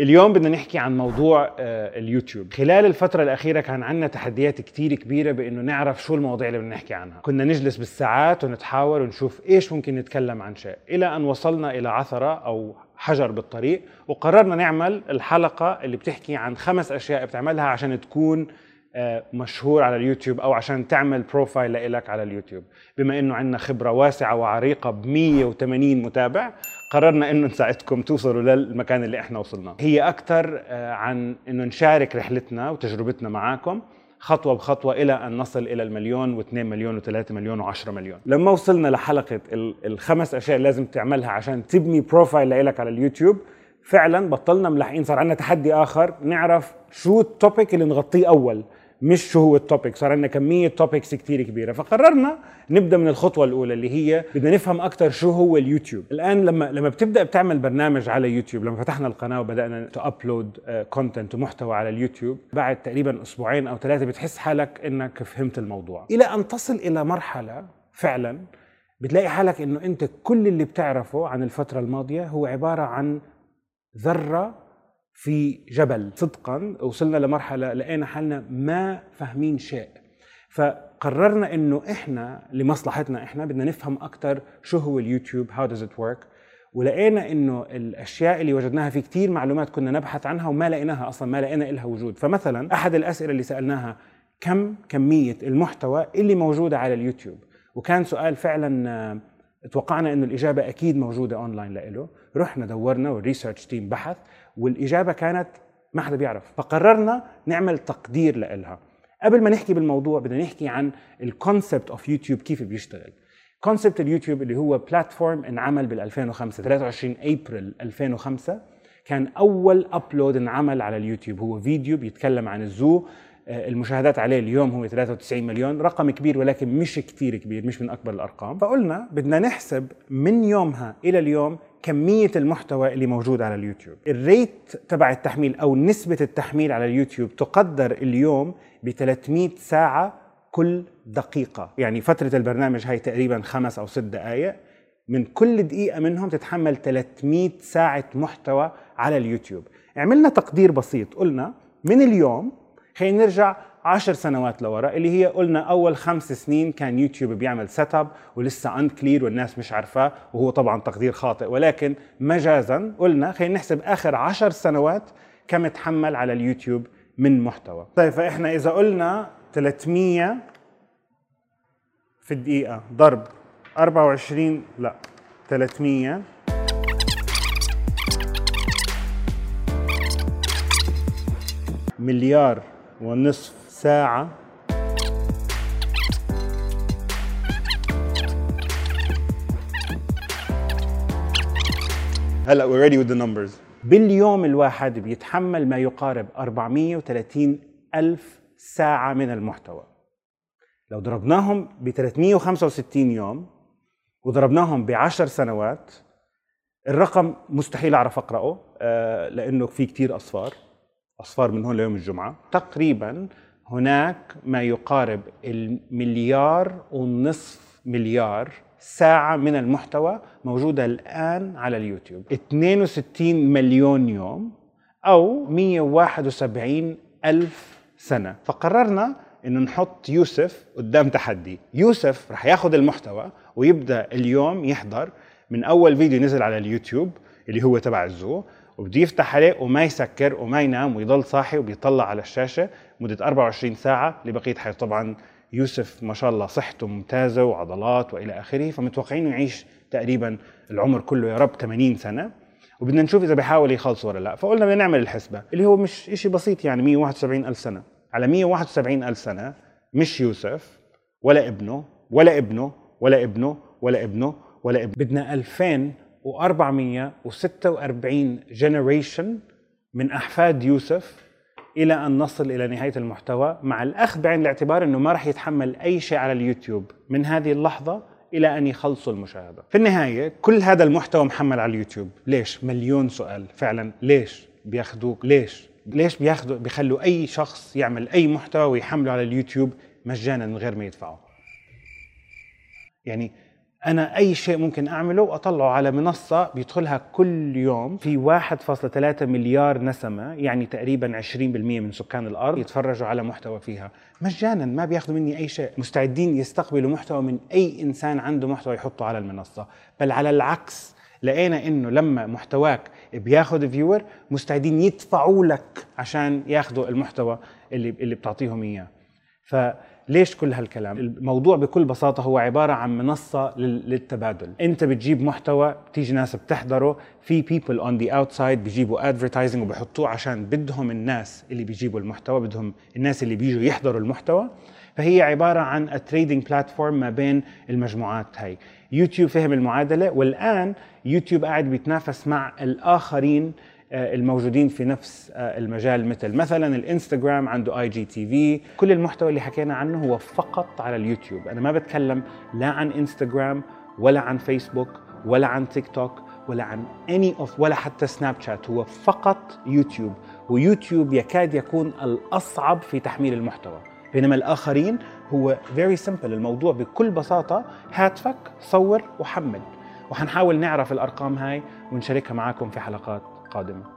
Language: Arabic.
اليوم بدنا نحكي عن موضوع آه، اليوتيوب. خلال الفترة الأخيرة كان عندنا تحديات كتير كبيرة بأنه نعرف شو المواضيع اللي بدنا نحكي عنها. كنا نجلس بالساعات ونتحاور ونشوف إيش ممكن نتكلم عن شيء إلى أن وصلنا إلى عثرة أو حجر بالطريق وقررنا نعمل الحلقة اللي بتحكي عن خمس أشياء بتعملها عشان تكون آه، مشهور على اليوتيوب أو عشان تعمل profile لك على اليوتيوب. بما إنه عندنا خبرة واسعة وعريقة ب 180 متابع قررنا إنه نساعدكم توصلوا للمكان اللي إحنا وصلنا. هي أكثر آه، عن إنه نشارك رحلتنا وتجربتنا معاكم خطوة بخطوة إلى أن نصل إلى المليون واثنين مليون وثلاثة مليون وعشرة مليون. لما وصلنا لحلقة الخمس أشياء لازم تعملها عشان تبني profile لك على اليوتيوب فعلا بطلنا ملاحقين صار عندنا تحدي آخر نعرف شو ال topic اللي نغطيه أول. مش شو هو ال topic صار عندنا كمية topics كثير كبيرة. فقررنا نبدأ من الخطوة الأولى اللي هي بدنا نفهم أكثر شو هو اليوتيوب. الآن لما لما بتبدأ بتعمل برنامج على يوتيوب لما فتحنا القناة وبدأنا ت upload content ومحتوى على اليوتيوب بعد تقريبا أسبوعين أو ثلاثة بتحس حالك إنك فهمت الموضوع. إلى أن تصل إلى مرحلة فعلا بتلاقي حالك إنه أنت كل اللي بتعرفه عن الفترة الماضية هو عبارة عن ذرة في جبل. صدقا وصلنا لمرحلة لقينا حالنا ما فاهمين شيء. فقررنا إنه إحنا لمصلحتنا إحنا بدنا نفهم أكثر شو هو اليوتيوب how does it work ولقينا إنه الأشياء اللي وجدناها في كثير معلومات كنا نبحث عنها وما لقيناها أصلا ما لقينا لها وجود. فمثلا أحد الأسئلة اللي سألناها كم كمية المحتوى اللي موجودة على اليوتيوب؟ وكان سؤال فعلا توقعنا إنه الإجابة أكيد موجودة أونلاين له رحنا دورنا وال research team بحث والإجابة كانت ما حدا بيعرف. فقررنا نعمل تقدير لها قبل ما نحكي بالموضوع بدنا نحكي عن ال concept of يوتيوب كيف بيشتغل. concept اليوتيوب اللي هو platform انعمل بال 2005 23 ابريل 2005 كان أول upload انعمل على اليوتيوب هو فيديو بيتكلم عن ال zoo المشاهدات عليه اليوم هو 93 مليون رقم كبير ولكن مش كتير كبير مش من أكبر الأرقام. فقلنا بدنا نحسب من يومها إلى اليوم كمية المحتوى اللي موجود على اليوتيوب. ال rate تبع التحميل أو نسبة التحميل على اليوتيوب تقدر اليوم ب 300 ساعة كل دقيقة. يعني فترة البرنامج هاي تقريبا خمس أو ست دقائق من كل دقيقة منهم تتحمل 300 ساعة محتوى على اليوتيوب. عملنا تقدير بسيط قلنا من اليوم خلينا نرجع عشر سنوات لورا اللي هي قلنا أول خمس سنين كان يوتيوب بيعمل setup ولسه unclear والناس مش عارفاه وهو طبعا تقدير خاطئ. ولكن مجازا قلنا خلينا نحسب آخر عشر سنوات كم تحمل على اليوتيوب من محتوى. طيب فإحنا إذا قلنا 300 في الدقيقة ضرب 24 لا 300 مليار ونصف ساعة. هلا ready with the numbers. باليوم الواحد بيتحمل ما يقارب 430 ألف ساعة من المحتوى. لو ضربناهم ب 365 يوم وضربناهم بعشر سنوات الرقم مستحيل أعرف أقرأه آه، لأنه في كتير أصفار. أصفار من هون ليوم الجمعة. تقريبا هناك ما يقارب المليار ونصف مليار ساعة من المحتوى موجودة الآن على اليوتيوب. 62 مليون يوم أو 171 ألف سنة. فقررنا إنه نحط يوسف قدام تحدي. يوسف رح ياخذ المحتوى ويبدأ اليوم يحضر. من أول فيديو نزل على اليوتيوب اللي هو تبع الزو وبده يفتح عليه وما يسكر وما ينام ويضل صاحي وبيطلع على الشاشة مدة 24 ساعة لبقية حياته. طبعا يوسف ما شاء الله صحته ممتازة وعضلات وإلى آخره فمتوقعين يعيش تقريبا العمر كله يا رب 80 سنة. وبدنا نشوف إذا بيحاول يخلص ولا لا. فقلنا بدنا نعمل الحسبة اللي هو مش شيء بسيط يعني 171 ألف سنة. على 171 ألف سنة مش يوسف ولا ابنه ولا ابنه ولا ابنه ولا ابنه ولا ابنه. بدنا 2000 و446 جنريشن من أحفاد يوسف إلى أن نصل إلى نهاية المحتوى مع الأخذ بعين الاعتبار إنه ما راح يتحمل أي شيء على اليوتيوب من هذه اللحظة إلى أن يخلصوا المشاهدة. في النهاية كل هذا المحتوى محمل على اليوتيوب، ليش؟ مليون سؤال فعلا ليش بياخذوك؟ ليش؟ ليش بياخذوا بيخلوا أي شخص يعمل أي محتوى ويحمله على اليوتيوب مجانا من غير ما يدفعه؟ يعني أنا أي شيء ممكن أعمله وأطلعه على منصة بيدخلها كل يوم في 1.3 مليار نسمة يعني تقريبا 20% من سكان الأرض يتفرجوا على محتوى فيها. مجانا ما بياخذوا مني أي شيء. مستعدين يستقبلوا محتوى من أي إنسان عنده محتوى يحطه على المنصة. بل على العكس لقينا إنه لما محتواك بياخذ viewer مستعدين يدفعوا لك عشان ياخذوا المحتوى اللي اللي بتعطيهم إياه. فليش كل هالكلام؟ الموضوع بكل بساطة هو عبارة عن منصة للتبادل. أنت بتجيب محتوى بتيجي ناس بتحضره في people on the outside بيجيبوا advertising وبحطوه عشان بدهم الناس اللي بيجيبوا المحتوى بدهم الناس اللي بيجوا يحضروا المحتوى. فهي عبارة عن trading platform ما بين المجموعات هاي. يوتيوب فهم المعادلة والآن يوتيوب قاعد بيتنافس مع الآخرين آه، الموجودين في نفس آه، المجال مثل مثلا الإنستغرام عنده IGTV كل المحتوى اللي حكينا عنه هو فقط على اليوتيوب. أنا ما بتكلم لا عن إنستغرام ولا عن فيسبوك ولا عن تيك توك ولا عن any of ولا حتى سناب شات هو فقط يوتيوب ويوتيوب يكاد يكون الأصعب في تحميل المحتوى. بينما الآخرين هو فيري سمبل الموضوع بكل بساطة هاتفك صور وحمل. وحنحاول نعرف الأرقام هاي ونشاركها معكم في حلقات قادمه